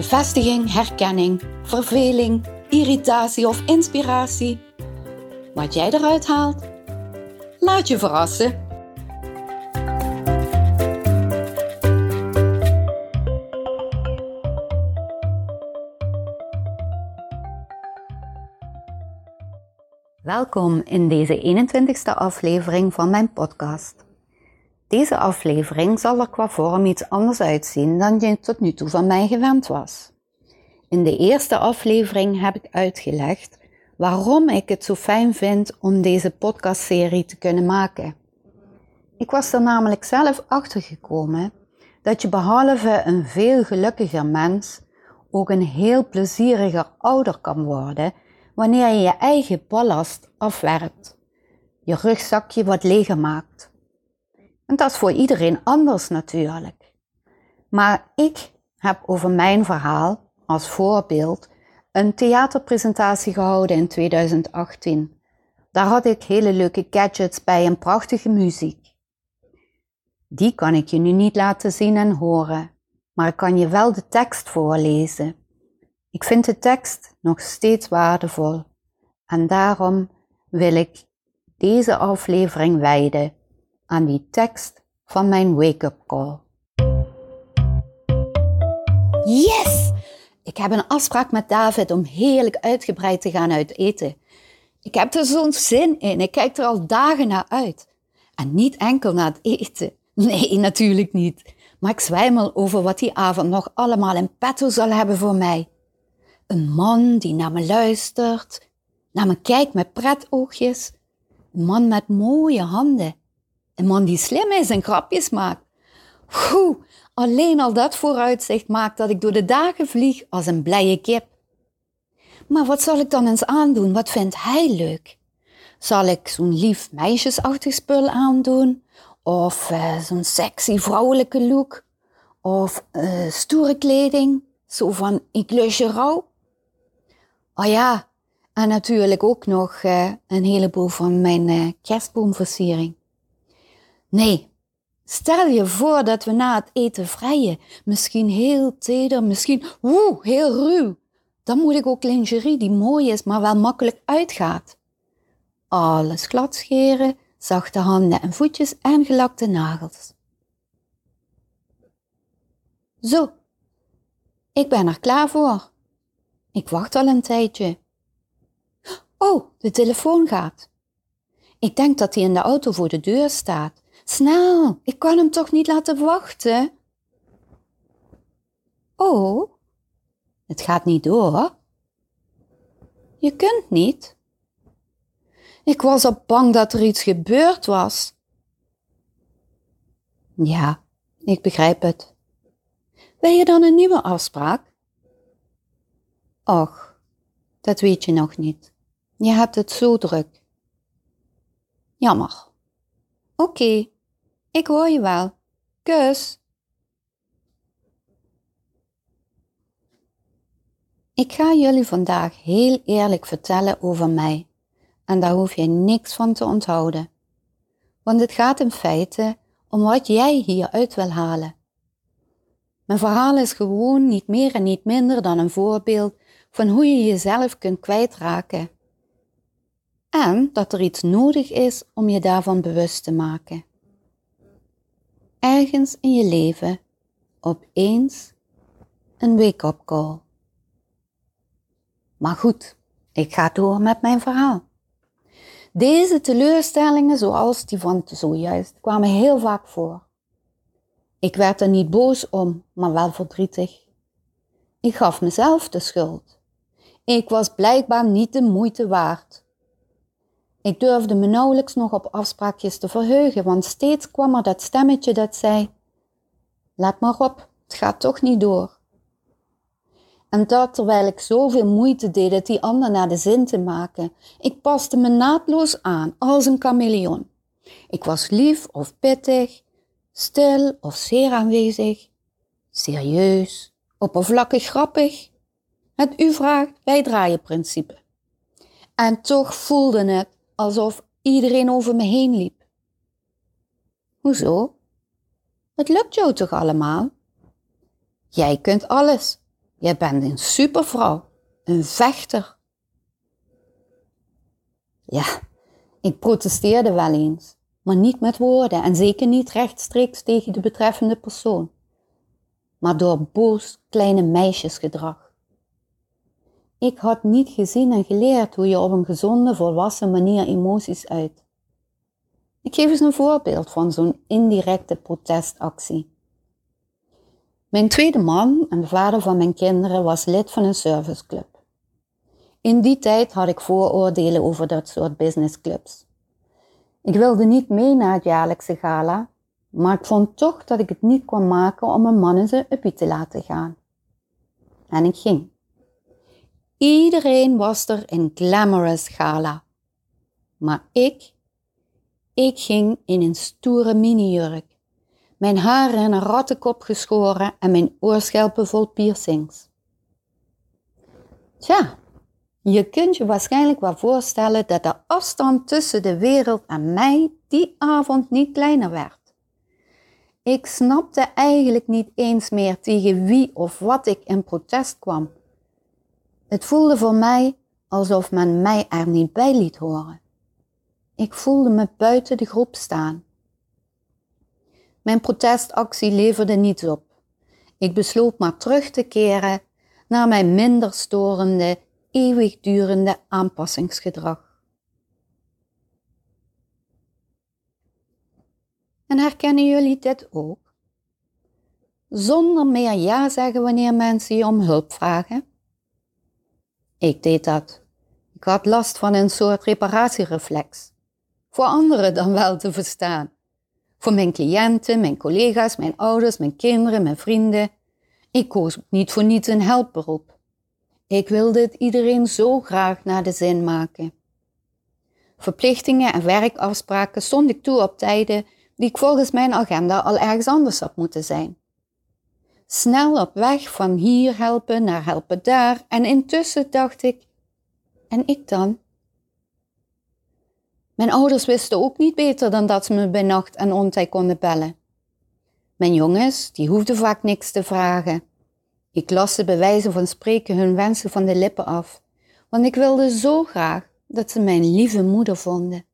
Bevestiging, herkenning, verveling, irritatie of inspiratie. Wat jij eruit haalt, laat je verrassen. Welkom in deze 21ste aflevering van mijn podcast. Deze aflevering zal er qua vorm iets anders uitzien dan je tot nu toe van mij gewend was. In de eerste aflevering heb ik uitgelegd waarom ik het zo fijn vind om deze podcastserie te kunnen maken. Ik was er namelijk zelf achter gekomen dat je behalve een veel gelukkiger mens ook een heel plezieriger ouder kan worden wanneer je je eigen ballast afwerpt, je rugzakje wat leger maakt en dat is voor iedereen anders natuurlijk. Maar ik heb over mijn verhaal als voorbeeld een theaterpresentatie gehouden in 2018. Daar had ik hele leuke gadgets bij en prachtige muziek. Die kan ik je nu niet laten zien en horen, maar ik kan je wel de tekst voorlezen. Ik vind de tekst nog steeds waardevol en daarom wil ik deze aflevering wijden aan die tekst van mijn wake-up call. Yes! Ik heb een afspraak met David om heerlijk uitgebreid te gaan uit eten. Ik heb er zo'n zin in. Ik kijk er al dagen naar uit. En niet enkel naar het eten. Nee, natuurlijk niet. Maar ik zwijmel over wat die avond nog allemaal in petto zal hebben voor mij. Een man die naar me luistert, naar me kijkt met pretoogjes. Een man met mooie handen een man die slim is en grapjes maakt. Oeh, alleen al dat vooruitzicht maakt dat ik door de dagen vlieg als een blije kip. Maar wat zal ik dan eens aandoen? Wat vindt hij leuk? Zal ik zo'n lief meisjesachtig spul aandoen? Of uh, zo'n sexy vrouwelijke look? Of uh, stoere kleding? Zo van ik lus rouw? Oh ja, en natuurlijk ook nog uh, een heleboel van mijn kerstboomversiering. Nee, stel je voor dat we na het eten vrijen, misschien heel teder, misschien woe, heel ruw. Dan moet ik ook lingerie die mooi is, maar wel makkelijk uitgaat. Alles glad scheren, zachte handen en voetjes en gelakte nagels. Zo, ik ben er klaar voor. Ik wacht al een tijdje. Oh, de telefoon gaat. Ik denk dat hij in de auto voor de deur staat. Snel, ik kan hem toch niet laten wachten? Oh, het gaat niet door. Je kunt niet. Ik was al bang dat er iets gebeurd was. Ja, ik begrijp het. Wil je dan een nieuwe afspraak? Och, dat weet je nog niet. Je hebt het zo druk. Jammer. Oké, ik hoor je wel. Kus. Ik ga jullie vandaag heel eerlijk vertellen over mij. En daar hoef je niks van te onthouden. Want het gaat in feite om wat jij hieruit wil halen. Mijn verhaal is gewoon niet meer en niet minder dan een voorbeeld van hoe je jezelf kunt kwijtraken. En dat er iets nodig is om je daarvan bewust te maken ergens in je leven opeens een wake-up call. Maar goed, ik ga door met mijn verhaal. Deze teleurstellingen, zoals die van zojuist, kwamen heel vaak voor. Ik werd er niet boos om, maar wel verdrietig. Ik gaf mezelf de schuld. Ik was blijkbaar niet de moeite waard. Ik durfde me nauwelijks nog op afspraakjes te verheugen, want steeds kwam er dat stemmetje dat zei: Laat maar op, het gaat toch niet door. En dat terwijl ik zoveel moeite deed het die ander naar de zin te maken. Ik paste me naadloos aan, als een chameleon. Ik was lief of pittig, stil of zeer aanwezig, serieus, oppervlakkig grappig. Het u vraagt, wij draaien principe. En toch voelde het alsof iedereen over me heen liep. Hoezo? Het lukt jou toch allemaal? Jij kunt alles. Jij bent een supervrouw, een vechter. Ja, ik protesteerde wel eens, maar niet met woorden en zeker niet rechtstreeks tegen de betreffende persoon, maar door boos kleine meisjesgedrag. Ik had niet gezien en geleerd hoe je op een gezonde, volwassen manier emoties uit. Ik geef eens een voorbeeld van zo'n indirecte protestactie. Mijn tweede man en de vader van mijn kinderen was lid van een serviceclub. In die tijd had ik vooroordelen over dat soort businessclubs. Ik wilde niet mee naar het jaarlijkse gala, maar ik vond toch dat ik het niet kon maken om mijn mannen ze uppie te laten gaan. En ik ging. Iedereen was er in glamorous gala. Maar ik, ik ging in een stoere minijurk mijn haren in een rattenkop geschoren en mijn oorschelpen vol piercings. Tja, je kunt je waarschijnlijk wel voorstellen dat de afstand tussen de wereld en mij die avond niet kleiner werd. Ik snapte eigenlijk niet eens meer tegen wie of wat ik in protest kwam. Het voelde voor mij alsof men mij er niet bij liet horen. Ik voelde me buiten de groep staan. Mijn protestactie leverde niets op. Ik besloot maar terug te keren naar mijn minder storende, eeuwigdurende aanpassingsgedrag. En herkennen jullie dit ook? Zonder meer ja zeggen wanneer mensen je om hulp vragen? Ik deed dat. Ik had last van een soort reparatiereflex. Voor anderen dan wel te verstaan. Voor mijn cliënten, mijn collega's, mijn ouders, mijn kinderen, mijn vrienden. Ik koos niet voor niets een helpberoep. Ik wilde het iedereen zo graag naar de zin maken. Verplichtingen en werkafspraken stond ik toe op tijden die ik volgens mijn agenda al ergens anders had moeten zijn. Snel op weg van hier helpen naar helpen daar en intussen dacht ik, en ik dan? Mijn ouders wisten ook niet beter dan dat ze me bij nacht en ontij konden bellen. Mijn jongens, die hoefden vaak niks te vragen. Ik las ze bij van spreken hun wensen van de lippen af, want ik wilde zo graag dat ze mijn lieve moeder vonden.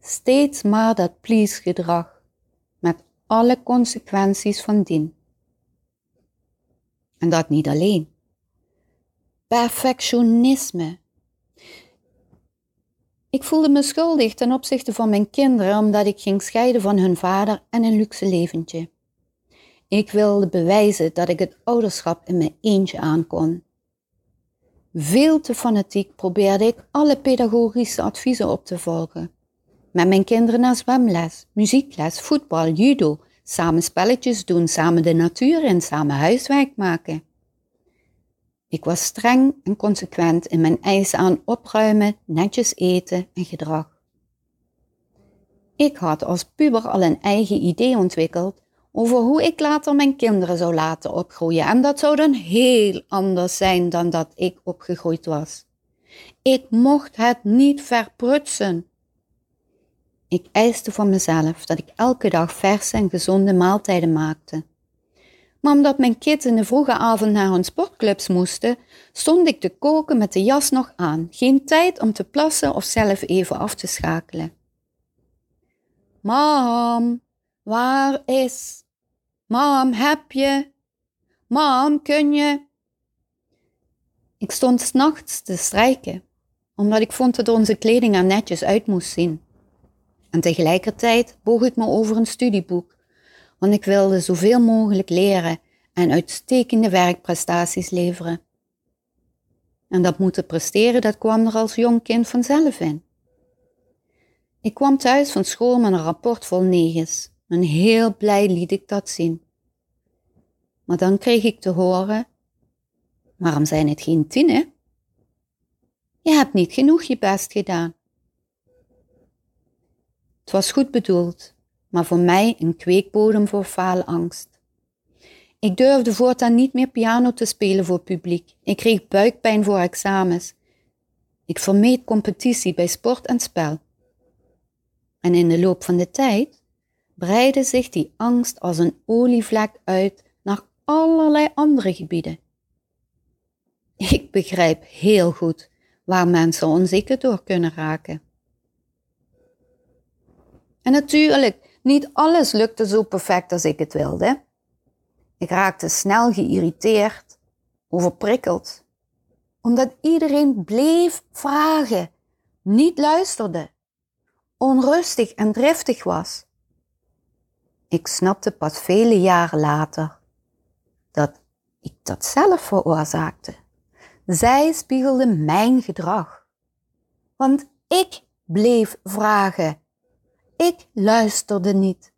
Steeds maar dat please gedrag, met alle consequenties van dien. En dat niet alleen. Perfectionisme ik voelde me schuldig ten opzichte van mijn kinderen omdat ik ging scheiden van hun vader en een luxe leventje. Ik wilde bewijzen dat ik het ouderschap in mijn eentje aankon. Veel te fanatiek probeerde ik alle pedagogische adviezen op te volgen. Met mijn kinderen naar zwemles, muziekles, voetbal, judo, samen spelletjes doen, samen de natuur in, samen huiswerk maken. Ik was streng en consequent in mijn eisen aan opruimen, netjes eten en gedrag. Ik had als puber al een eigen idee ontwikkeld over hoe ik later mijn kinderen zou laten opgroeien en dat zou dan heel anders zijn dan dat ik opgegroeid was. Ik mocht het niet verprutsen. Ik eiste van mezelf dat ik elke dag verse en gezonde maaltijden maakte. Maar omdat mijn kids in de vroege avond naar hun sportclubs moesten, stond ik te koken met de jas nog aan. Geen tijd om te plassen of zelf even af te schakelen. Mam, waar is? Mam, heb je? Mam, kun je? Ik stond s'nachts te strijken, omdat ik vond dat onze kleding er netjes uit moest zien. En tegelijkertijd boog ik me over een studieboek want ik wilde zoveel mogelijk leren en uitstekende werkprestaties leveren. En dat moeten presteren, dat kwam er als jong kind vanzelf in. Ik kwam thuis van school met een rapport vol negens en heel blij liet ik dat zien. Maar dan kreeg ik te horen, Waarom zijn het geen tienen? Je hebt niet genoeg je best gedaan. Het was goed bedoeld, maar voor mij een kweekbodem voor faalangst. Ik durfde voortaan niet meer piano te spelen voor publiek. Ik kreeg buikpijn voor examens. Ik vermeed competitie bij sport en spel. En in de loop van de tijd breidde zich die angst als een olievlek uit naar allerlei andere gebieden. Ik begrijp heel goed waar mensen onzeker door kunnen raken. En natuurlijk, niet alles lukte zo perfect als ik het wilde. Ik raakte snel geïrriteerd, overprikkeld, omdat iedereen bleef vragen, niet luisterde, onrustig en driftig was. Ik snapte pas vele jaren later dat ik dat zelf veroorzaakte. Zij spiegelde mijn gedrag. Want ik bleef vragen. Ik luisterde niet.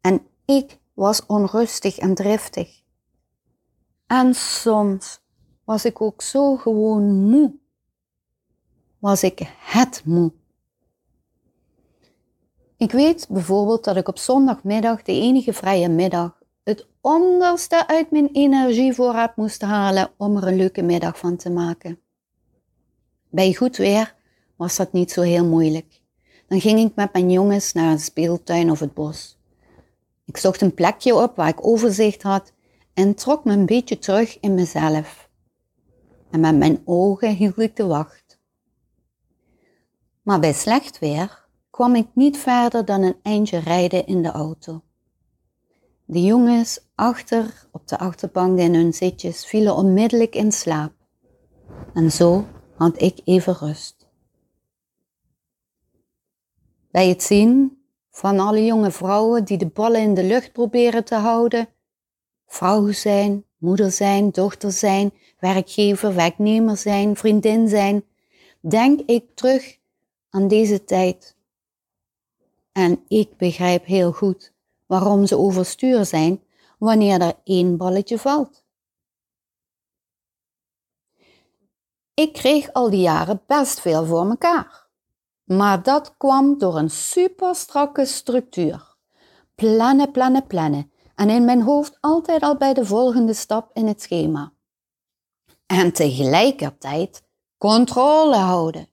En ik was onrustig en driftig. En soms was ik ook zo gewoon moe. Was ik het moe. Ik weet bijvoorbeeld dat ik op zondagmiddag, de enige vrije middag, het onderste uit mijn energievoorraad moest halen om er een leuke middag van te maken. Bij goed weer was dat niet zo heel moeilijk. Dan ging ik met mijn jongens naar een speeltuin of het bos. Ik zocht een plekje op waar ik overzicht had en trok me een beetje terug in mezelf. En met mijn ogen hield ik de wacht. Maar bij slecht weer kwam ik niet verder dan een eindje rijden in de auto. De jongens achter op de achterbank in hun zitjes vielen onmiddellijk in slaap. En zo had ik even rust. Bij het zien van alle jonge vrouwen die de ballen in de lucht proberen te houden, vrouw zijn, moeder zijn, dochter zijn, werkgever, werknemer zijn, vriendin zijn, denk ik terug aan deze tijd. En ik begrijp heel goed waarom ze overstuur zijn wanneer er één balletje valt. Ik kreeg al die jaren best veel voor mekaar. Maar dat kwam door een super strakke structuur. Plannen, plannen, plannen. En in mijn hoofd altijd al bij de volgende stap in het schema. En tegelijkertijd controle houden.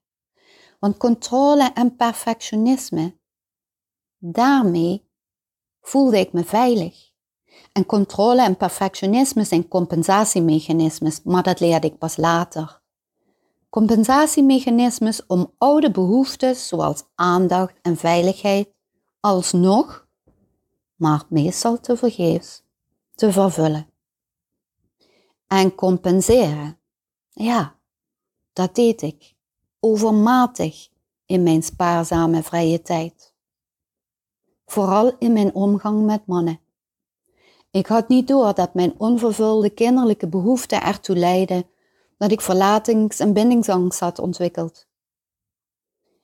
Want controle en perfectionisme, daarmee voelde ik me veilig. En controle en perfectionisme zijn compensatiemechanismes, maar dat leerde ik pas later. Compensatiemechanismes om oude behoeftes zoals aandacht en veiligheid alsnog, maar meestal te vergeefs, te vervullen. En compenseren, ja, dat deed ik, overmatig in mijn spaarzame vrije tijd vooral in mijn omgang met mannen. Ik had niet door dat mijn onvervulde kinderlijke behoeften ertoe leidden dat ik verlatings- en bindingsangst had ontwikkeld.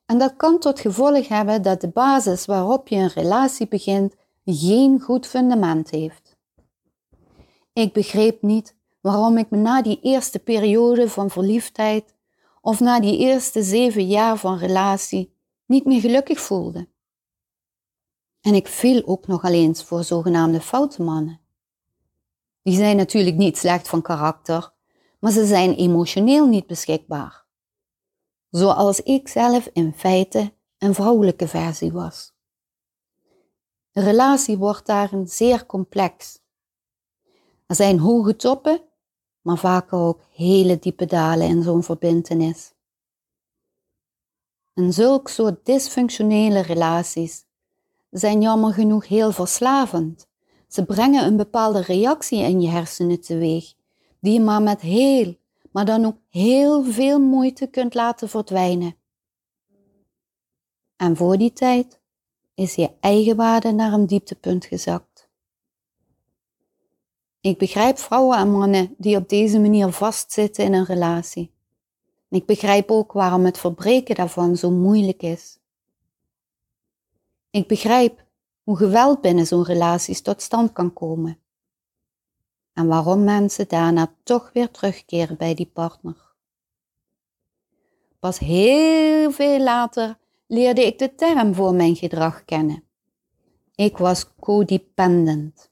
En dat kan tot gevolg hebben dat de basis waarop je een relatie begint geen goed fundament heeft. Ik begreep niet waarom ik me na die eerste periode van verliefdheid of na die eerste zeven jaar van relatie niet meer gelukkig voelde. En ik viel ook nogal eens voor zogenaamde foute mannen. Die zijn natuurlijk niet slecht van karakter, maar ze zijn emotioneel niet beschikbaar. Zoals ik zelf in feite een vrouwelijke versie was. De relatie wordt daarin zeer complex. Er zijn hoge toppen, maar vaak ook hele diepe dalen in zo'n verbintenis. En zulk soort dysfunctionele relaties zijn jammer genoeg heel verslavend. Ze brengen een bepaalde reactie in je hersenen teweeg, die je maar met heel, maar dan ook heel veel moeite kunt laten verdwijnen. En voor die tijd is je eigenwaarde naar een dieptepunt gezakt. Ik begrijp vrouwen en mannen die op deze manier vastzitten in een relatie. ik begrijp ook waarom het verbreken daarvan zo moeilijk is. Ik begrijp hoe geweld binnen zo'n relaties tot stand kan komen. En waarom mensen daarna toch weer terugkeren bij die partner. Pas heel veel later leerde ik de term voor mijn gedrag kennen. Ik was codependent.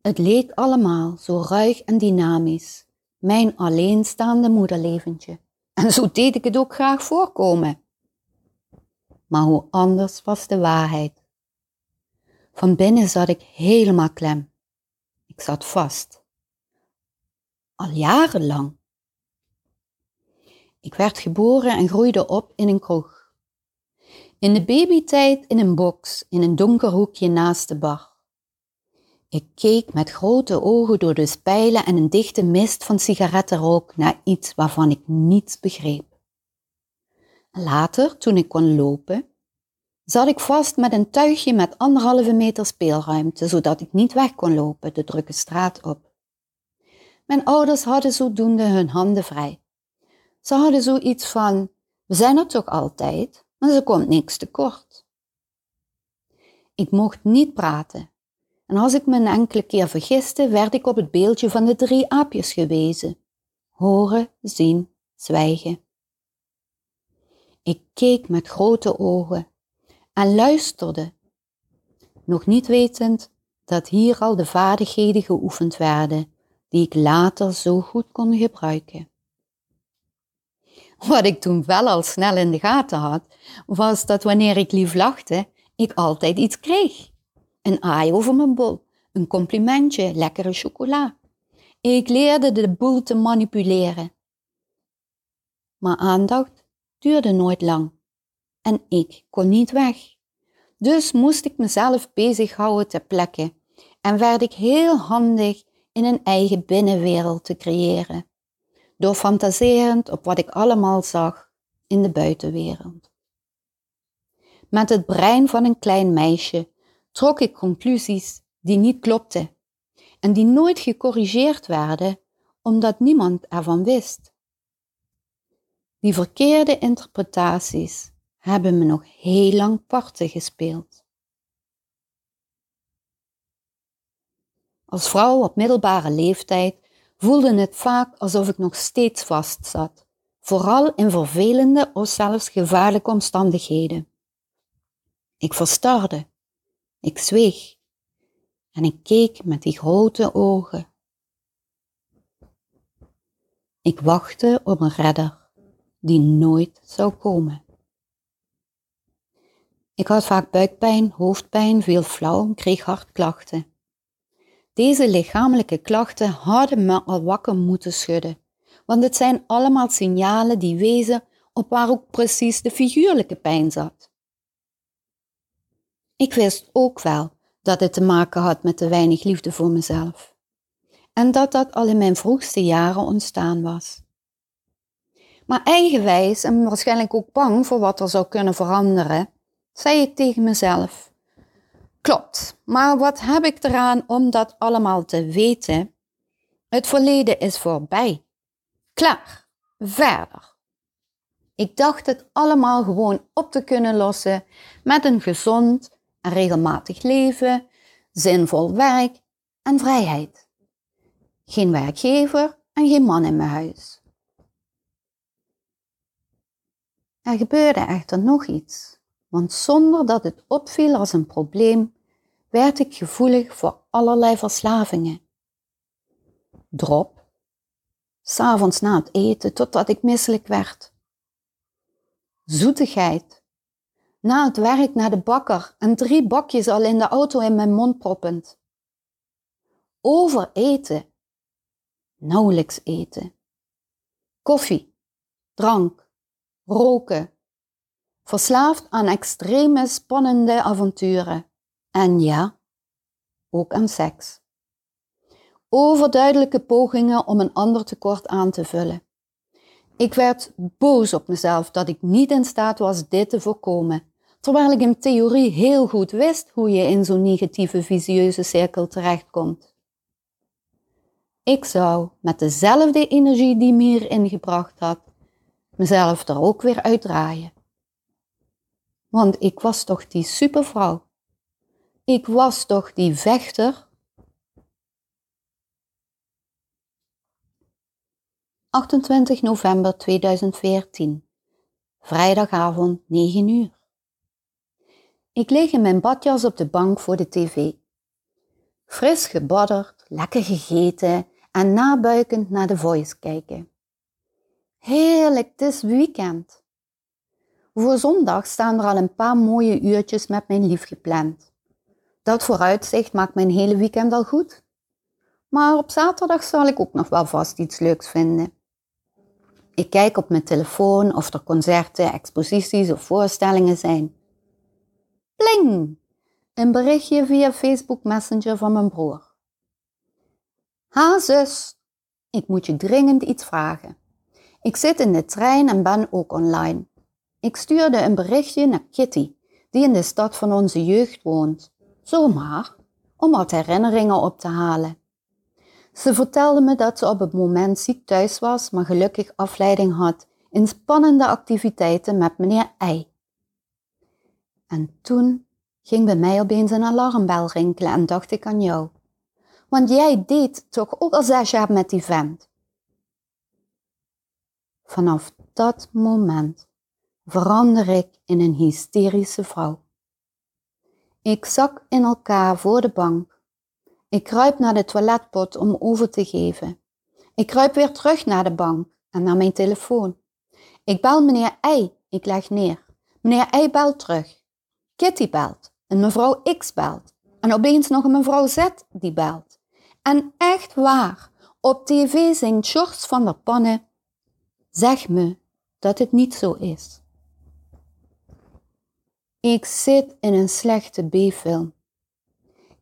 Het leek allemaal zo ruig en dynamisch, mijn alleenstaande moederleventje. En zo deed ik het ook graag voorkomen. Maar hoe anders was de waarheid. Van binnen zat ik helemaal klem. Ik zat vast. Al jarenlang. Ik werd geboren en groeide op in een kroeg. In de babytijd in een box in een donker hoekje naast de bar. Ik keek met grote ogen door de spijlen en een dichte mist van sigarettenrook naar iets waarvan ik niets begreep. Later, toen ik kon lopen, zat ik vast met een tuigje met anderhalve meter speelruimte, zodat ik niet weg kon lopen de drukke straat op. Mijn ouders hadden zodoende hun handen vrij. Ze hadden zoiets van, we zijn er toch altijd, maar ze komt niks tekort. Ik mocht niet praten. En als ik me een enkele keer vergiste, werd ik op het beeldje van de drie aapjes gewezen. Horen, zien, zwijgen. Ik keek met grote ogen en luisterde, nog niet wetend dat hier al de vaardigheden geoefend werden die ik later zo goed kon gebruiken. Wat ik toen wel al snel in de gaten had, was dat wanneer ik lief lachte, ik altijd iets kreeg. Een aai over mijn bol, een complimentje, lekkere chocola. Ik leerde de boel te manipuleren. Maar aandacht duurde nooit lang en ik kon niet weg. Dus moest ik mezelf bezighouden ter plekke en werd ik heel handig in een eigen binnenwereld te creëren door fantaserend op wat ik allemaal zag in de buitenwereld. Met het brein van een klein meisje trok ik conclusies die niet klopten en die nooit gecorrigeerd werden omdat niemand ervan wist. Die verkeerde interpretaties hebben me nog heel lang parten gespeeld. Als vrouw op middelbare leeftijd voelde het vaak alsof ik nog steeds vast zat, vooral in vervelende of zelfs gevaarlijke omstandigheden. Ik verstarde, ik zweeg en ik keek met die grote ogen. Ik wachtte op een redder die nooit zou komen. Ik had vaak buikpijn, hoofdpijn, veel flauw en kreeg hartklachten. Deze lichamelijke klachten hadden me al wakker moeten schudden, want het zijn allemaal signalen die wezen op waar ook precies de figuurlijke pijn zat. Ik wist ook wel dat het te maken had met te weinig liefde voor mezelf en dat dat al in mijn vroegste jaren ontstaan was. Maar eigenwijs en waarschijnlijk ook bang voor wat er zou kunnen veranderen, zei ik tegen mezelf: Klopt, maar wat heb ik eraan om dat allemaal te weten? Het verleden is voorbij. Klaar, verder. Ik dacht het allemaal gewoon op te kunnen lossen met een gezond en regelmatig leven, zinvol werk en vrijheid. Geen werkgever en geen man in mijn huis. Er gebeurde echter nog iets, want zonder dat het opviel als een probleem, werd ik gevoelig voor allerlei verslavingen. Drop, s'avonds na het eten totdat ik misselijk werd. Zoetigheid, na het werk naar de bakker en drie bakjes al in de auto in mijn mond proppend. Overeten, nauwelijks eten. Koffie, drank, roken. Verslaafd aan extreme spannende avonturen. En ja, ook aan seks. Overduidelijke pogingen om een ander tekort aan te vullen. Ik werd boos op mezelf dat ik niet in staat was dit te voorkomen, terwijl ik in theorie heel goed wist hoe je in zo'n negatieve visieuze cirkel terechtkomt. Ik zou met dezelfde energie die me hierin gebracht had, mezelf er ook weer uitdraaien. Want ik was toch die supervrouw Ik was toch die vechter? 28 november 2014, vrijdagavond 9 uur. Ik lig in mijn badjas op de bank voor de tv. Fris gebadderd, lekker gegeten en nabuikend naar de voice kijken. Heerlijk, het is weekend. Voor zondag staan er al een paar mooie uurtjes met mijn lief gepland. Dat vooruitzicht maakt mijn hele weekend al goed. Maar op zaterdag zal ik ook nog wel vast iets leuks vinden. Ik kijk op mijn telefoon of er concerten, exposities of voorstellingen zijn. Pling! Een berichtje via Facebook Messenger van mijn broer. Ha zus, ik moet je dringend iets vragen. Ik zit in de trein en ben ook online. Ik stuurde een berichtje naar Kitty, die in de stad van onze jeugd woont. Zomaar, om wat herinneringen op te halen. Ze vertelde me dat ze op het moment ziek thuis was, maar gelukkig afleiding had in spannende activiteiten met meneer Ei. En toen ging bij mij opeens een alarmbel rinkelen en dacht ik aan jou. Want jij deed toch ook al zes jaar met die vent. Vanaf dat moment verander ik in een hysterische vrouw. Ik zak in elkaar voor de bank. Ik kruip naar de toiletpot om over te geven. Ik kruip weer terug naar de bank en naar mijn telefoon. Ik bel meneer Ei, ik leg neer. Meneer Ei belt terug. Kitty belt en mevrouw X belt. En opeens nog een mevrouw Z die belt. En echt waar, op tv zingt George van der Pannen. Zeg me dat het niet zo is. Ik zit in een slechte B-film.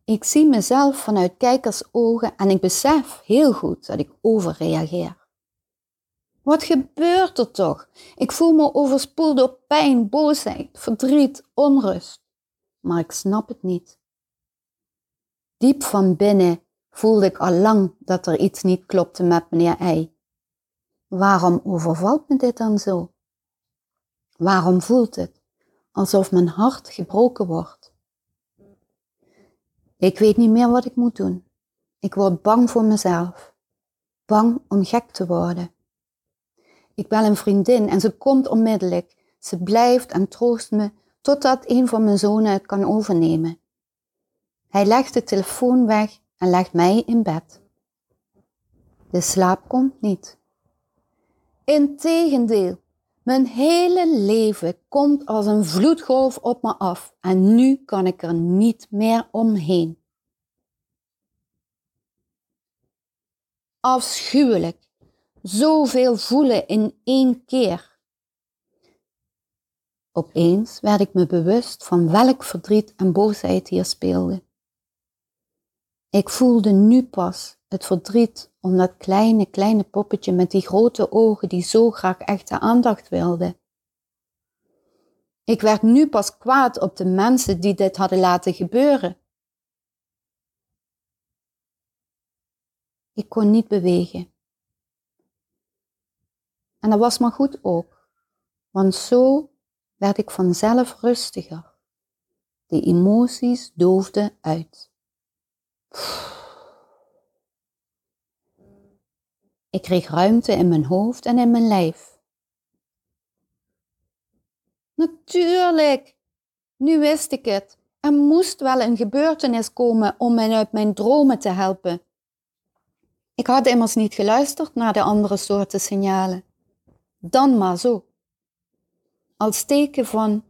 Ik zie mezelf vanuit kijkersogen en ik besef heel goed dat ik overreageer. Wat gebeurt er toch? Ik voel me overspoeld door pijn, boosheid, verdriet, onrust. Maar ik snap het niet. Diep van binnen voelde ik al lang dat er iets niet klopte met meneer Ei. Waarom overvalt me dit dan zo? Waarom voelt het alsof mijn hart gebroken wordt? Ik weet niet meer wat ik moet doen. Ik word bang voor mezelf. Bang om gek te worden. Ik bel een vriendin en ze komt onmiddellijk. Ze blijft en troost me totdat een van mijn zonen het kan overnemen. Hij legt de telefoon weg en legt mij in bed. De slaap komt niet. Integendeel, mijn hele leven komt als een vloedgolf op me af en nu kan ik er niet meer omheen. Afschuwelijk, zoveel voelen in één keer. Opeens werd ik me bewust van welk verdriet en boosheid hier speelde. Ik voelde nu pas het verdriet om dat kleine, kleine poppetje met die grote ogen die zo graag echte aandacht wilde. Ik werd nu pas kwaad op de mensen die dit hadden laten gebeuren. Ik kon niet bewegen. En dat was maar goed ook, want zo werd ik vanzelf rustiger. De emoties doofden uit. Ik kreeg ruimte in mijn hoofd en in mijn lijf. Natuurlijk, nu wist ik het. Er moest wel een gebeurtenis komen om mij uit mijn dromen te helpen. Ik had immers niet geluisterd naar de andere soorten signalen. Dan maar zo. Als teken van: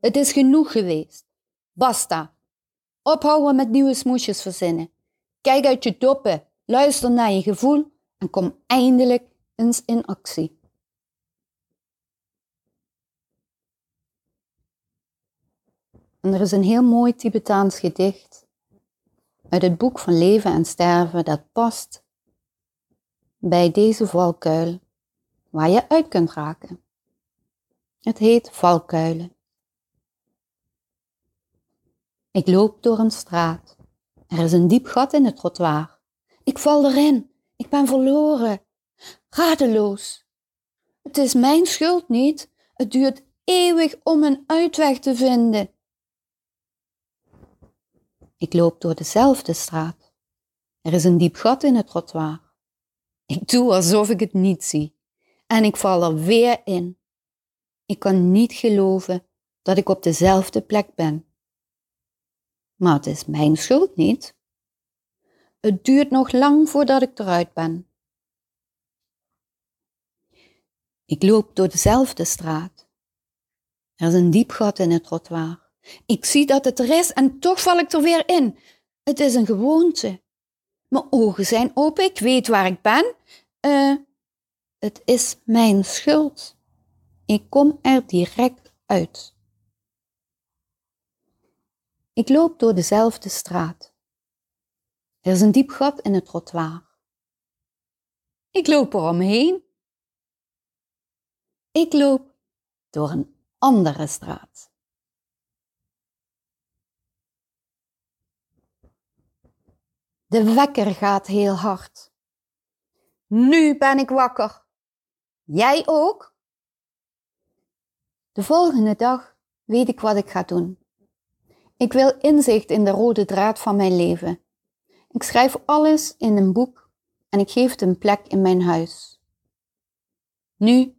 het is genoeg geweest. Basta. Ophouden met nieuwe smoesjes verzinnen. Kijk uit je doppen, luister naar je gevoel en kom eindelijk eens in actie. Er is een heel mooi Tibetaans gedicht uit het boek van Leven en Sterven dat past bij deze valkuil waar je uit kunt raken. Het heet valkuilen. Ik loop door een straat. Er is een diep gat in het trottoir. Ik val erin. Ik ben verloren. Radeloos. Het is mijn schuld niet. Het duurt eeuwig om een uitweg te vinden. Ik loop door dezelfde straat. Er is een diep gat in het trottoir. Ik doe alsof ik het niet zie. En ik val er weer in. Ik kan niet geloven dat ik op dezelfde plek ben. Maar het is mijn schuld niet. Het duurt nog lang voordat ik eruit ben. Ik loop door dezelfde straat. Er is een diep gat in het trottoir. Ik zie dat het er is en toch val ik er weer in. Het is een gewoonte. Mijn ogen zijn open, ik weet waar ik ben. Uh, het is mijn schuld. Ik kom er direct uit. Ik loop door dezelfde straat. Er is een diep gat in het trottoir. Ik loop er omheen. Ik loop door een andere straat. De wekker gaat heel hard. Nu ben ik wakker. Jij ook? De volgende dag weet ik wat ik ga doen. Ik wil inzicht in de rode draad van mijn leven. Ik schrijf alles in een boek en ik geef het een plek in mijn huis. Nu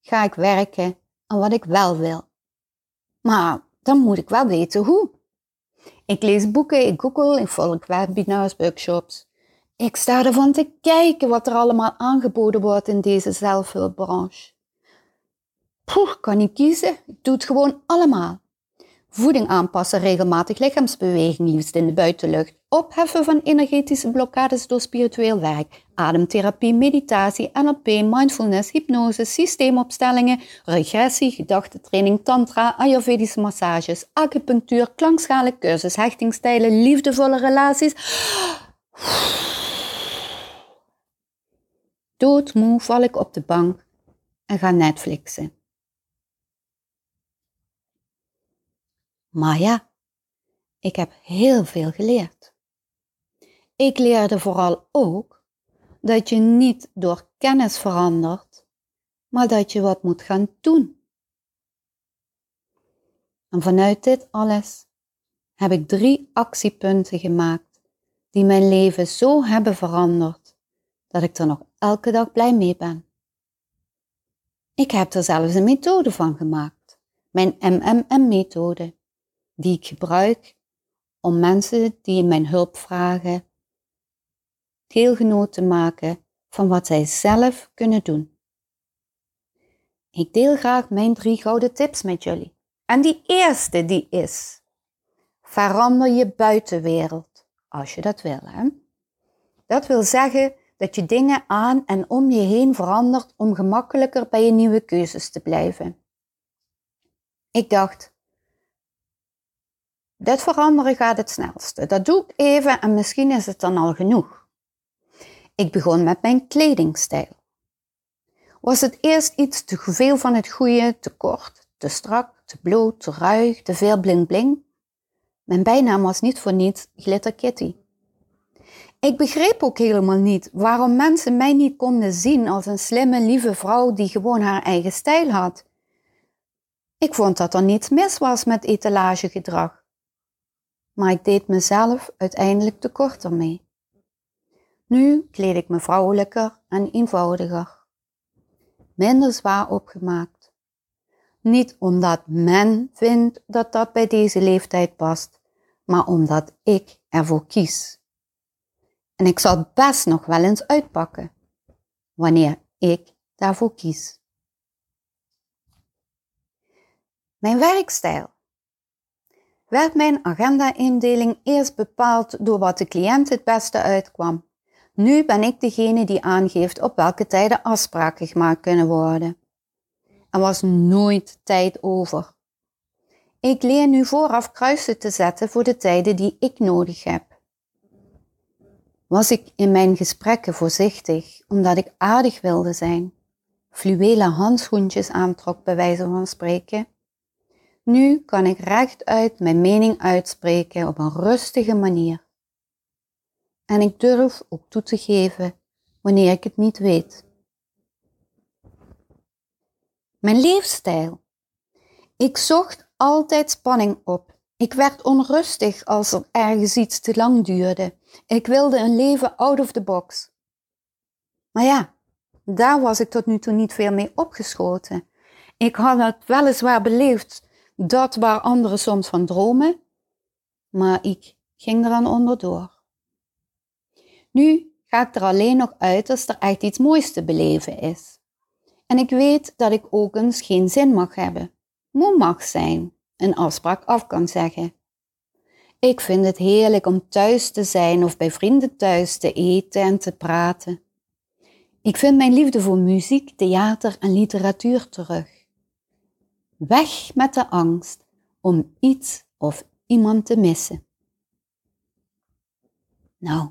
ga ik werken aan wat ik wel wil. Maar dan moet ik wel weten hoe. Ik lees boeken, ik google, ik volg webinars, workshops. Ik sta ervan te kijken wat er allemaal aangeboden wordt in deze zelfhulpbranche. Poeh, kan niet kiezen. Ik doe het gewoon allemaal. Voeding aanpassen, regelmatig lichaamsbeweging, liefst in de buitenlucht. Opheffen van energetische blokkades door spiritueel werk. Ademtherapie, meditatie, NLP, mindfulness, hypnose, systeemopstellingen, regressie, gedachtentraining, tantra, ayurvedische massages, acupunctuur, klankschalen, cursus, hechtingstijlen, liefdevolle relaties. Doodmoe val ik op de bank en ga Netflixen. Maar ja, ik heb heel veel geleerd. Ik leerde vooral ook dat je niet door kennis verandert, maar dat je wat moet gaan doen. En vanuit dit alles heb ik drie actiepunten gemaakt die mijn leven zo hebben veranderd dat ik er nog elke dag blij mee ben. Ik heb er zelfs een methode van gemaakt, mijn MMM-methode die ik gebruik om mensen die mijn hulp vragen deelgenoot te maken van wat zij zelf kunnen doen. Ik deel graag mijn drie gouden tips met jullie. En die eerste die is: verander je buitenwereld als je dat wil. Hè? Dat wil zeggen dat je dingen aan en om je heen verandert om gemakkelijker bij je nieuwe keuzes te blijven. Ik dacht, dit veranderen gaat het snelste. Dat doe ik even en misschien is het dan al genoeg. Ik begon met mijn kledingstijl. Was het eerst iets te veel van het goede, te kort, te strak, te bloot, te ruig, te veel bling bling? Mijn bijnaam was niet voor niets Glitter Kitty. Ik begreep ook helemaal niet waarom mensen mij niet konden zien als een slimme, lieve vrouw die gewoon haar eigen stijl had. Ik vond dat er niets mis was met etalagegedrag maar ik deed mezelf uiteindelijk tekort ermee. Nu kleed ik me vrouwelijker en eenvoudiger. Minder zwaar opgemaakt. Niet omdat men vindt dat dat bij deze leeftijd past, maar omdat ik ervoor kies. En ik zal best nog wel eens uitpakken, wanneer ik daarvoor kies. Mijn werkstijl werd mijn agenda-indeling eerst bepaald door wat de cliënt het beste uitkwam. Nu ben ik degene die aangeeft op welke tijden afspraken gemaakt kunnen worden. Er was nooit tijd over. Ik leer nu vooraf kruisen te zetten voor de tijden die ik nodig heb. Was ik in mijn gesprekken voorzichtig omdat ik aardig wilde zijn, fluwelen handschoentjes aantrok bij wijze van spreken, nu kan ik rechtuit mijn mening uitspreken op een rustige manier. En ik durf ook toe te geven wanneer ik het niet weet. Mijn leefstijl. Ik zocht altijd spanning op Ik werd onrustig als er ergens iets te lang duurde. Ik wilde een leven out of the box. Maar ja, daar was ik tot nu toe niet veel mee opgeschoten. Ik had het weliswaar beleefd, dat waar anderen soms van dromen, maar ik ging er aan onderdoor. Nu ga ik er alleen nog uit als er echt iets moois te beleven is. En ik weet dat ik ook eens geen zin mag hebben, moe mag zijn, een afspraak af kan zeggen. Ik vind het heerlijk om thuis te zijn of bij vrienden thuis te eten en te praten. Ik vind mijn liefde voor muziek, theater en literatuur terug. Weg met de angst om iets of iemand te missen. Nou,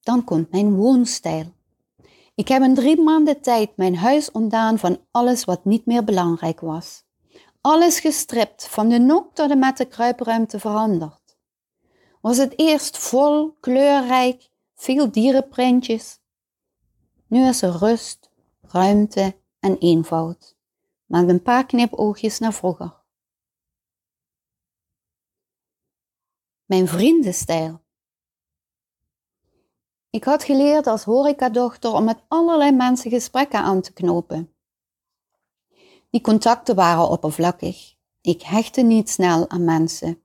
dan komt mijn woonstijl. Ik heb in drie maanden tijd mijn huis ontdaan van alles wat niet meer belangrijk was. Alles gestript, van de nok tot de met de kruipruimte veranderd. Was het eerst vol, kleurrijk, veel dierenprintjes. Nu is er rust, ruimte en eenvoud, met een paar knipoogjes naar vroeger. Mijn vriendenstijl. Ik had geleerd als horecadochter om met allerlei mensen gesprekken aan te knopen. Die contacten waren oppervlakkig. Ik hechtte niet snel aan mensen.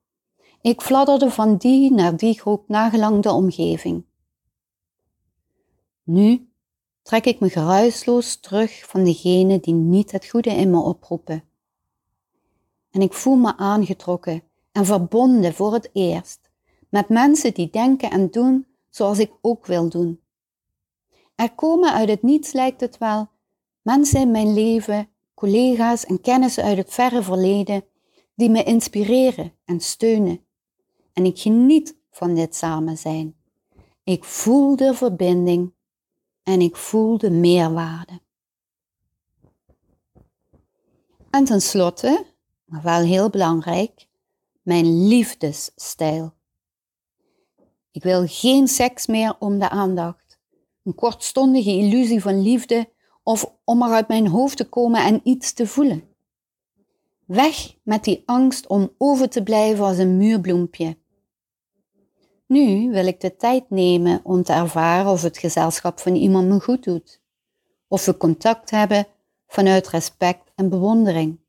Ik fladderde van die naar die groep nagelang de omgeving. Nu trek ik me geruisloos terug van degenen die niet het goede in me oproepen. En ik voel me aangetrokken en verbonden voor het eerst met mensen die denken en doen zoals ik ook wil doen. Er komen uit het niets, lijkt het wel, mensen in mijn leven, collega's en kennissen uit het verre verleden, die me inspireren en steunen. En ik geniet van dit samen zijn. Ik voel de verbinding en ik voel de meerwaarde. En tenslotte, maar wel heel belangrijk, mijn liefdesstijl. Ik wil geen seks meer om de aandacht. Een kortstondige illusie van liefde of om er uit mijn hoofd te komen en iets te voelen. Weg met die angst om over te blijven als een muurbloempje. Nu wil ik de tijd nemen om te ervaren of het gezelschap van iemand me goed doet. Of we contact hebben vanuit respect en bewondering.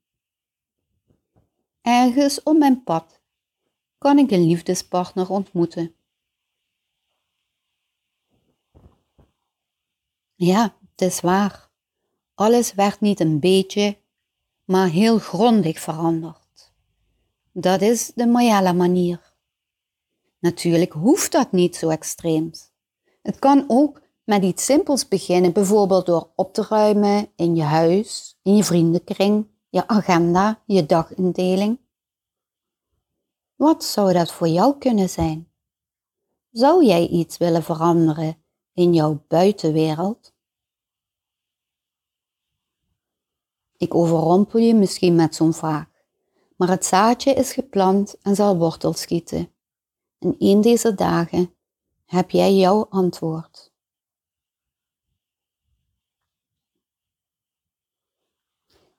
Ergens op mijn pad kan ik een liefdespartner ontmoeten. Ja, het is waar. Alles werd niet een beetje, maar heel grondig veranderd. Dat is de Mayala manier. Natuurlijk hoeft dat niet zo extreems. Het kan ook met iets simpels beginnen, bijvoorbeeld door op te ruimen in je huis, in je vriendenkring, je agenda, je dagindeling. Wat zou dat voor jou kunnen zijn? Zou jij iets willen veranderen in jouw buitenwereld? Ik overrompel je misschien met zo'n vraag, maar het zaadje is geplant en zal wortel schieten. En een deze dagen heb jij jouw antwoord.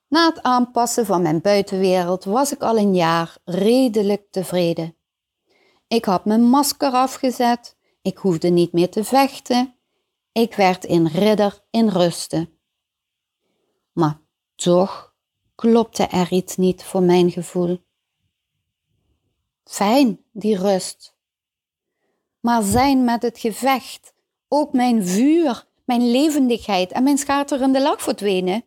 Na het aanpassen van mijn buitenwereld was ik al een jaar redelijk tevreden. Ik had mijn masker afgezet, ik hoefde niet meer te vechten, ik werd een ridder in rusten. Maar toch klopte er iets niet voor mijn gevoel. Fijn, die rust. Maar zijn met het gevecht, ook mijn vuur, mijn levendigheid en mijn schaterende lach verdwenen,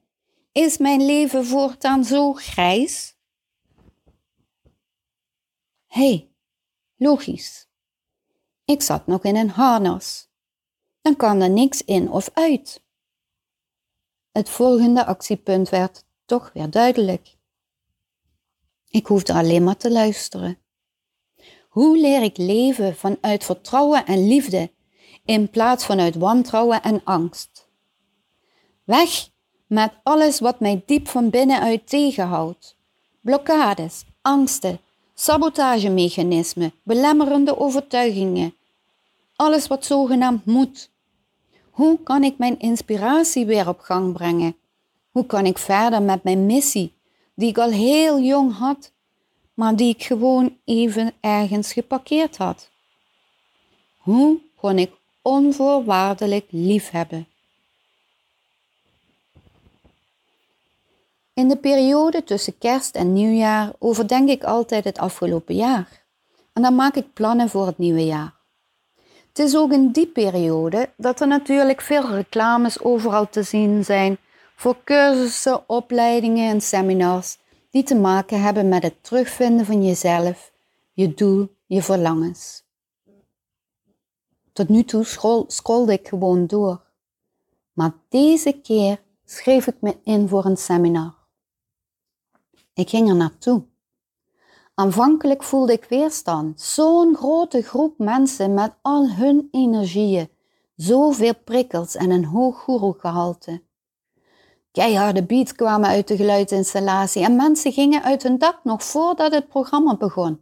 is mijn leven voortaan zo grijs? Hé, hey, logisch. Ik zat nog in een harnas. Dan kan er niks in of uit. Het volgende actiepunt werd toch weer duidelijk. Ik hoefde alleen maar te luisteren. Hoe leer ik leven vanuit vertrouwen en liefde in plaats van uit wantrouwen en angst? Weg met alles wat mij diep van binnenuit tegenhoudt. Blokkades, angsten, sabotagemechanismen, belemmerende overtuigingen. Alles wat zogenaamd moet. Hoe kan ik mijn inspiratie weer op gang brengen? Hoe kan ik verder met mijn missie, die ik al heel jong had, maar die ik gewoon even ergens geparkeerd had. Hoe kon ik onvoorwaardelijk liefhebben? In de periode tussen kerst en nieuwjaar overdenk ik altijd het afgelopen jaar. En dan maak ik plannen voor het nieuwe jaar. Het is ook in die periode dat er natuurlijk veel reclames overal te zien zijn voor cursussen, opleidingen en seminars die te maken hebben met het terugvinden van jezelf, je doel, je verlangens. Tot nu toe scrolde ik gewoon door. Maar deze keer schreef ik me in voor een seminar. Ik ging er naartoe. Aanvankelijk voelde ik weerstand. Zo'n grote groep mensen met al hun energieën, zoveel prikkels en een hoog gehalte. Keiharde beats kwamen uit de geluidsinstallatie en mensen gingen uit hun dak nog voordat het programma begon.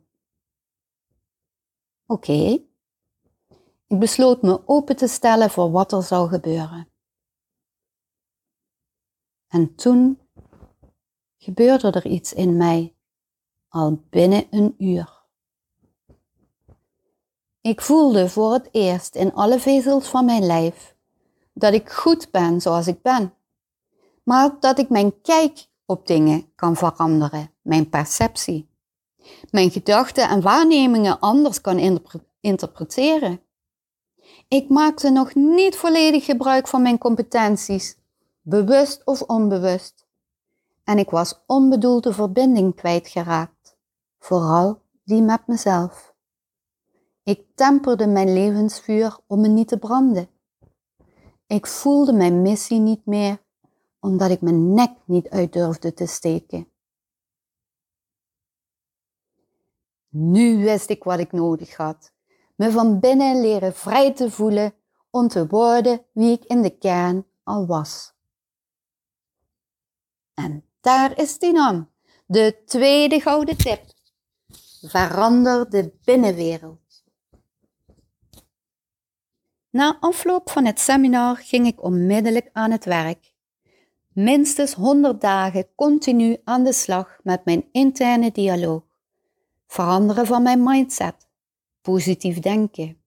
Oké. Ik besloot me open te stellen voor wat er zou gebeuren. En toen gebeurde er iets in mij, al binnen een uur. Ik voelde voor het eerst in alle vezels van mijn lijf dat ik goed ben zoals ik ben, maar dat ik mijn kijk op dingen kan veranderen, mijn perceptie, mijn gedachten en waarnemingen anders kan interpreteren. Ik maakte nog niet volledig gebruik van mijn competenties, bewust of onbewust en ik was onbedoelde verbinding kwijtgeraakt, vooral die met mezelf. Ik temperde mijn levensvuur om me niet te branden. Ik voelde mijn missie niet meer, omdat ik mijn nek niet uit durfde te steken. Nu wist ik wat ik nodig had. Me van binnen leren vrij te voelen om te worden wie ik in de kern al was. En daar is die dan. De tweede gouden tip. Verander de binnenwereld. Na afloop van het seminar ging ik onmiddellijk aan het werk. Minstens 100 dagen continu aan de slag met mijn interne dialoog. Veranderen van mijn mindset. Positief denken.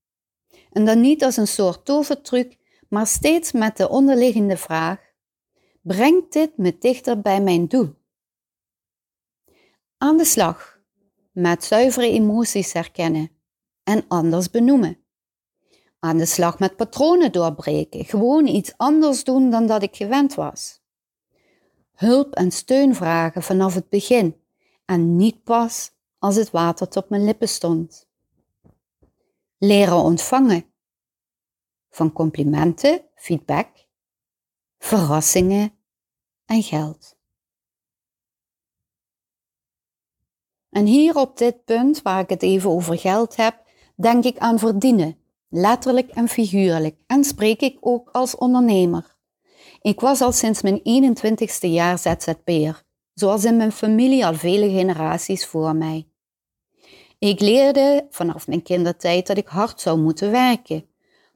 En dan niet als een soort tovertruc, maar steeds met de onderliggende vraag: brengt dit me dichter bij mijn doel. Aan de slag met zuivere emoties herkennen en anders benoemen. Aan de slag met patronen doorbreken, gewoon iets anders doen dan dat ik gewend was. Hulp en steun vragen vanaf het begin en niet pas als het water tot mijn lippen stond. Leren ontvangen van complimenten, feedback verrassingen en geld. En hier op dit punt, waar ik het even over geld heb, denk ik aan verdienen, letterlijk en figuurlijk, en spreek ik ook als ondernemer. Ik was al sinds mijn 21ste jaar ZZP'er, zoals in mijn familie al vele generaties voor mij. Ik leerde vanaf mijn kindertijd dat ik hard zou moeten werken,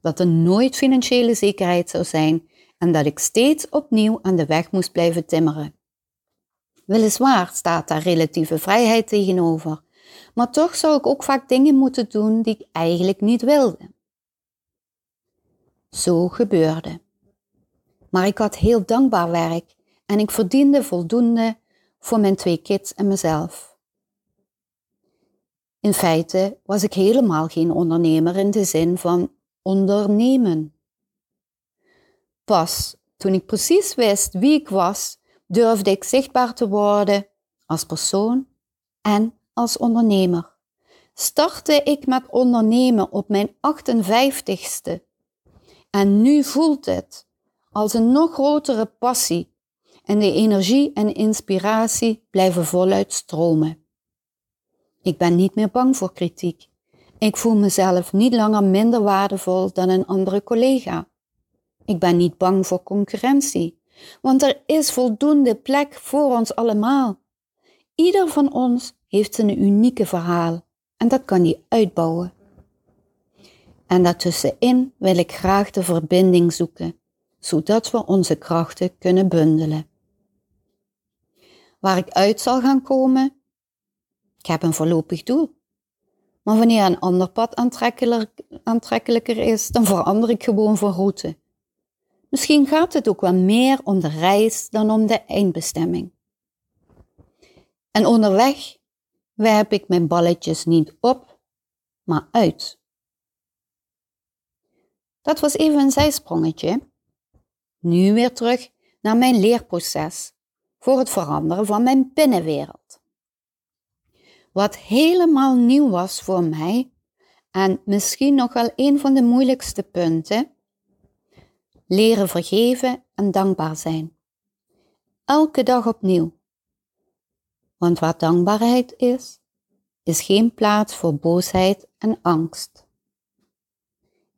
dat er nooit financiële zekerheid zou zijn en dat ik steeds opnieuw aan de weg moest blijven timmeren. Weliswaar staat daar relatieve vrijheid tegenover, maar toch zou ik ook vaak dingen moeten doen die ik eigenlijk niet wilde. Zo gebeurde. Maar ik had heel dankbaar werk en ik verdiende voldoende voor mijn twee kids en mezelf. In feite was ik helemaal geen ondernemer in de zin van ondernemen. Pas toen ik precies wist wie ik was, durfde ik zichtbaar te worden als persoon en als ondernemer. Startte ik met ondernemen op mijn 58ste. En nu voelt het als een nog grotere passie en de energie en inspiratie blijven voluit stromen. Ik ben niet meer bang voor kritiek. Ik voel mezelf niet langer minder waardevol dan een andere collega. Ik ben niet bang voor concurrentie, want er is voldoende plek voor ons allemaal. Ieder van ons heeft zijn unieke verhaal en dat kan hij uitbouwen. En daartussenin wil ik graag de verbinding zoeken, zodat we onze krachten kunnen bundelen. Waar ik uit zal gaan komen? Ik heb een voorlopig doel. Maar wanneer een ander pad aantrekkelijker is, dan verander ik gewoon van route. Misschien gaat het ook wel meer om de reis dan om de eindbestemming. En onderweg werp ik mijn balletjes niet op, maar uit. Dat was even een zijsprongetje. Nu weer terug naar mijn leerproces voor het veranderen van mijn binnenwereld. Wat helemaal nieuw was voor mij en misschien nog wel een van de moeilijkste punten, leren vergeven en dankbaar zijn. Elke dag opnieuw. Want waar dankbaarheid is, is geen plaats voor boosheid en angst.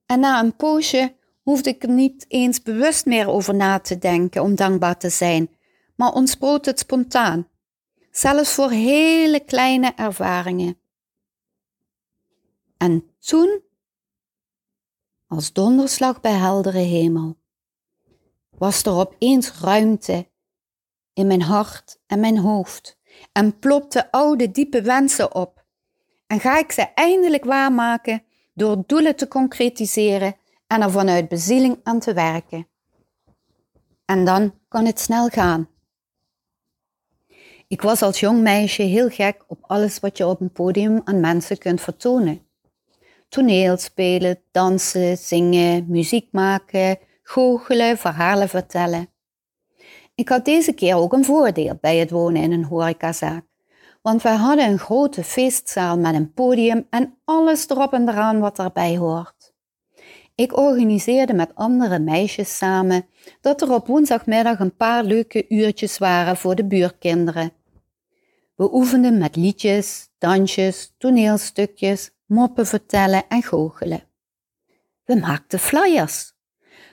En na een poosje hoefde ik er niet eens bewust meer over na te denken om dankbaar te zijn, maar ontsproot het spontaan, zelfs voor hele kleine ervaringen. En toen, als donderslag bij heldere hemel, was er opeens ruimte in mijn hart en mijn hoofd en plopte oude diepe wensen op. En ga ik ze eindelijk waarmaken door doelen te concretiseren en er vanuit bezieling aan te werken. En dan kan het snel gaan. Ik was als jong meisje heel gek op alles wat je op een podium aan mensen kunt vertonen. Toneel spelen, dansen, zingen, muziek maken, goochelen, verhalen vertellen. Ik had deze keer ook een voordeel bij het wonen in een horecazaak, want wij hadden een grote feestzaal met een podium en alles erop en eraan wat erbij hoort. Ik organiseerde met andere meisjes samen dat er op woensdagmiddag een paar leuke uurtjes waren voor de buurkinderen. We oefenden met liedjes, dansjes, toneelstukjes, moppen vertellen en goochelen. We maakten flyers.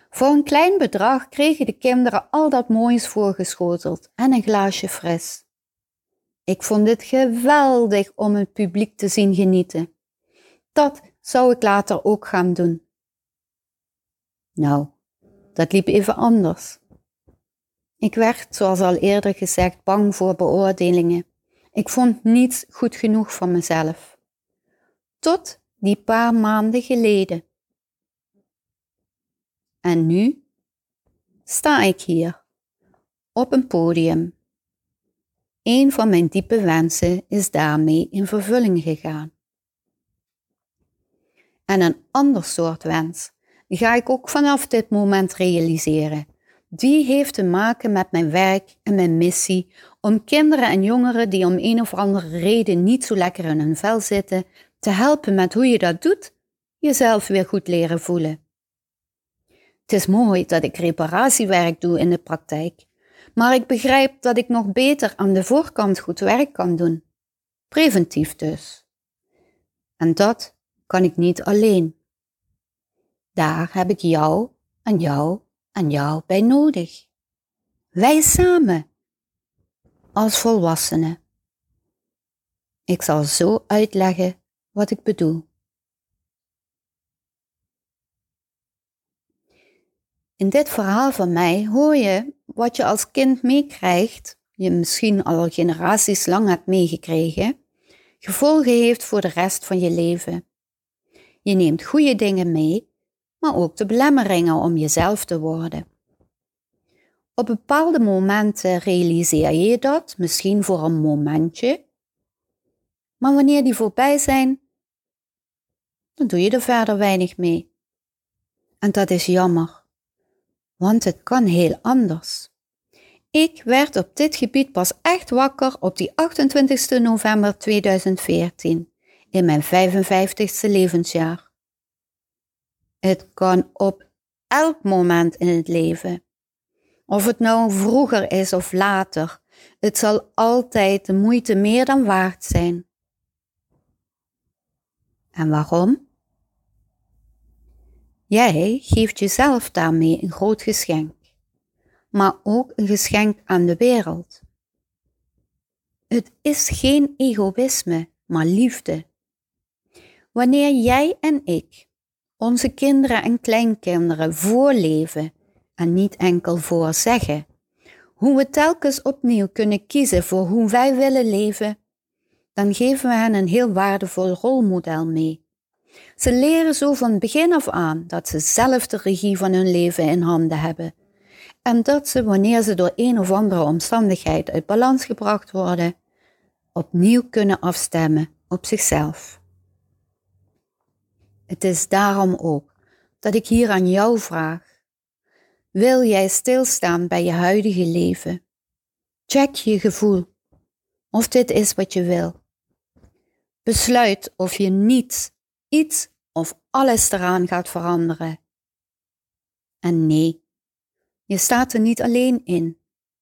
Voor een klein bedrag kregen de kinderen al dat moois voorgeschoteld en een glaasje fris. Ik vond het geweldig om het publiek te zien genieten. Dat zou ik later ook gaan doen. Nou, dat liep even anders. Ik werd, zoals al eerder gezegd, bang voor beoordelingen. Ik vond niets goed genoeg van mezelf. Tot die paar maanden geleden. En nu sta ik hier, op een podium. Een van mijn diepe wensen is daarmee in vervulling gegaan. En een ander soort wens ga ik ook vanaf dit moment realiseren. Die heeft te maken met mijn werk en mijn missie om kinderen en jongeren die om een of andere reden niet zo lekker in hun vel zitten, te helpen met hoe je dat doet, jezelf weer goed leren voelen. Het is mooi dat ik reparatiewerk doe in de praktijk, maar ik begrijp dat ik nog beter aan de voorkant goed werk kan doen. Preventief dus. En dat kan ik niet alleen. Daar heb ik jou en jou en jou bij nodig. Wij samen, als volwassenen. Ik zal zo uitleggen wat ik bedoel. In dit verhaal van mij hoor je wat je als kind meekrijgt, je misschien al generaties lang hebt meegekregen, gevolgen heeft voor de rest van je leven. Je neemt goede dingen mee maar ook de belemmeringen om jezelf te worden. Op bepaalde momenten realiseer je dat, misschien voor een momentje, maar wanneer die voorbij zijn, dan doe je er verder weinig mee. En dat is jammer, want het kan heel anders. Ik werd op dit gebied pas echt wakker op die 28 november 2014, in mijn 55ste levensjaar. Het kan op elk moment in het leven. Of het nou vroeger is of later, het zal altijd de moeite meer dan waard zijn. En waarom? Jij geeft jezelf daarmee een groot geschenk, maar ook een geschenk aan de wereld. Het is geen egoïsme, maar liefde. Wanneer jij en ik onze kinderen en kleinkinderen voorleven en niet enkel voorzeggen. Hoe we telkens opnieuw kunnen kiezen voor hoe wij willen leven, dan geven we hen een heel waardevol rolmodel mee. Ze leren zo van begin af aan dat ze zelf de regie van hun leven in handen hebben en dat ze, wanneer ze door een of andere omstandigheid uit balans gebracht worden, opnieuw kunnen afstemmen op zichzelf. Het is daarom ook dat ik hier aan jou vraag: wil jij stilstaan bij je huidige leven? Check je gevoel of dit is wat je wil. Besluit of je niets, iets of alles eraan gaat veranderen. En nee, je staat er niet alleen in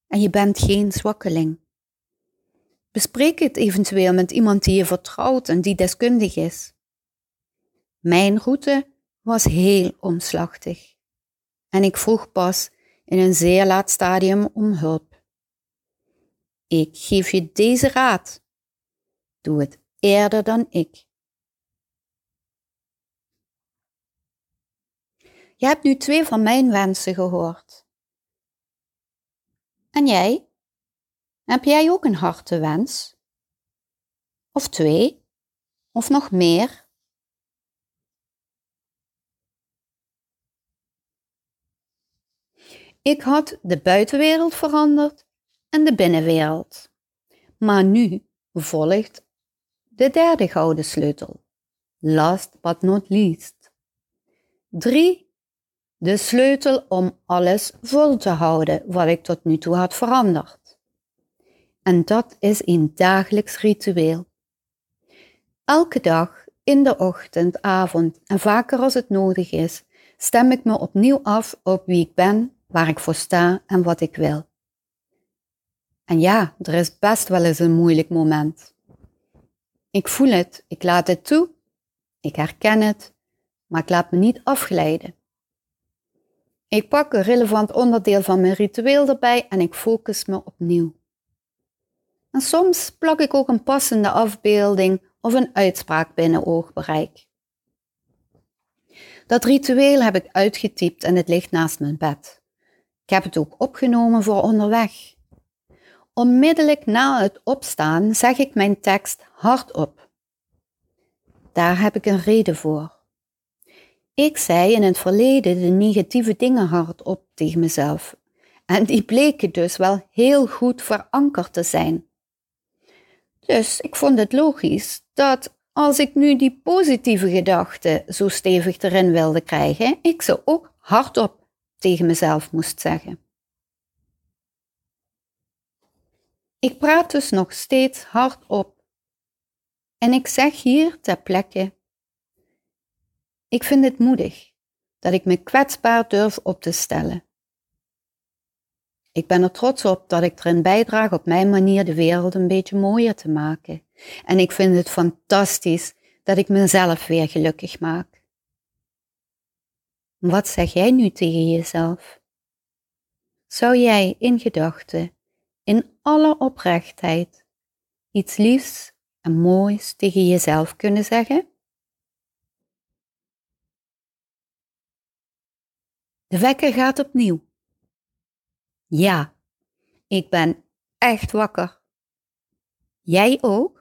en je bent geen zwakkeling. Bespreek het eventueel met iemand die je vertrouwt en die deskundig is. Mijn route was heel omslachtig en ik vroeg pas in een zeer laat stadium om hulp. Ik geef je deze raad. Doe het eerder dan ik. Je hebt nu twee van mijn wensen gehoord. En jij? Heb jij ook een hartewens? Of twee? Of nog meer? Ik had de buitenwereld veranderd en de binnenwereld. Maar nu volgt de derde gouden sleutel. Last but not least. 3. De sleutel om alles vol te houden wat ik tot nu toe had veranderd. En dat is een dagelijks ritueel. Elke dag, in de ochtend, avond en vaker als het nodig is, stem ik me opnieuw af op wie ik ben, waar ik voor sta en wat ik wil. En ja, er is best wel eens een moeilijk moment. Ik voel het, ik laat het toe, ik herken het, maar ik laat me niet afglijden. Ik pak een relevant onderdeel van mijn ritueel erbij en ik focus me opnieuw. En soms plak ik ook een passende afbeelding of een uitspraak binnen oogbereik. Dat ritueel heb ik uitgetypt en het ligt naast mijn bed. Ik heb het ook opgenomen voor onderweg. Onmiddellijk na het opstaan zeg ik mijn tekst hardop. Daar heb ik een reden voor. Ik zei in het verleden de negatieve dingen hardop tegen mezelf. En die bleken dus wel heel goed verankerd te zijn. Dus ik vond het logisch dat als ik nu die positieve gedachten zo stevig erin wilde krijgen, ik ze ook hardop tegen mezelf moest zeggen. Ik praat dus nog steeds hardop. En ik zeg hier ter plekke: Ik vind het moedig dat ik me kwetsbaar durf op te stellen. Ik ben er trots op dat ik erin bijdraag op mijn manier de wereld een beetje mooier te maken. En ik vind het fantastisch dat ik mezelf weer gelukkig maak. Wat zeg jij nu tegen jezelf? Zou jij in gedachten, in alle oprechtheid, iets liefs en moois tegen jezelf kunnen zeggen? De wekker gaat opnieuw. Ja, ik ben echt wakker. Jij ook?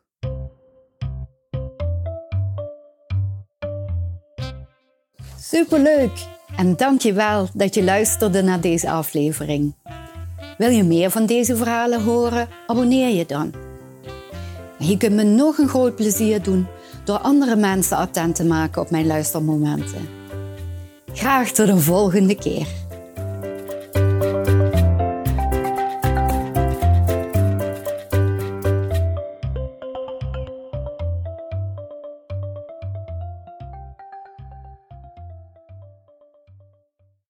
Superleuk en dank je wel dat je luisterde naar deze aflevering. Wil je meer van deze verhalen horen? Abonneer je dan. Je kunt me nog een groot plezier doen door andere mensen attent te maken op mijn luistermomenten. Graag tot de volgende keer.